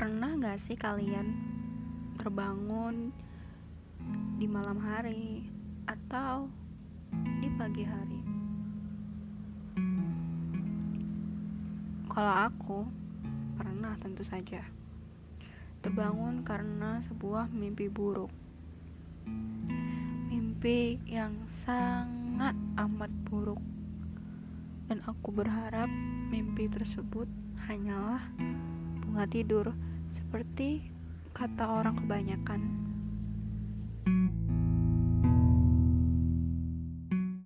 Pernah gak sih kalian terbangun di malam hari atau di pagi hari? Kalau aku pernah tentu saja terbangun karena sebuah mimpi buruk. Mimpi yang sangat amat buruk. Dan aku berharap mimpi tersebut hanyalah bunga tidur seperti kata orang kebanyakan.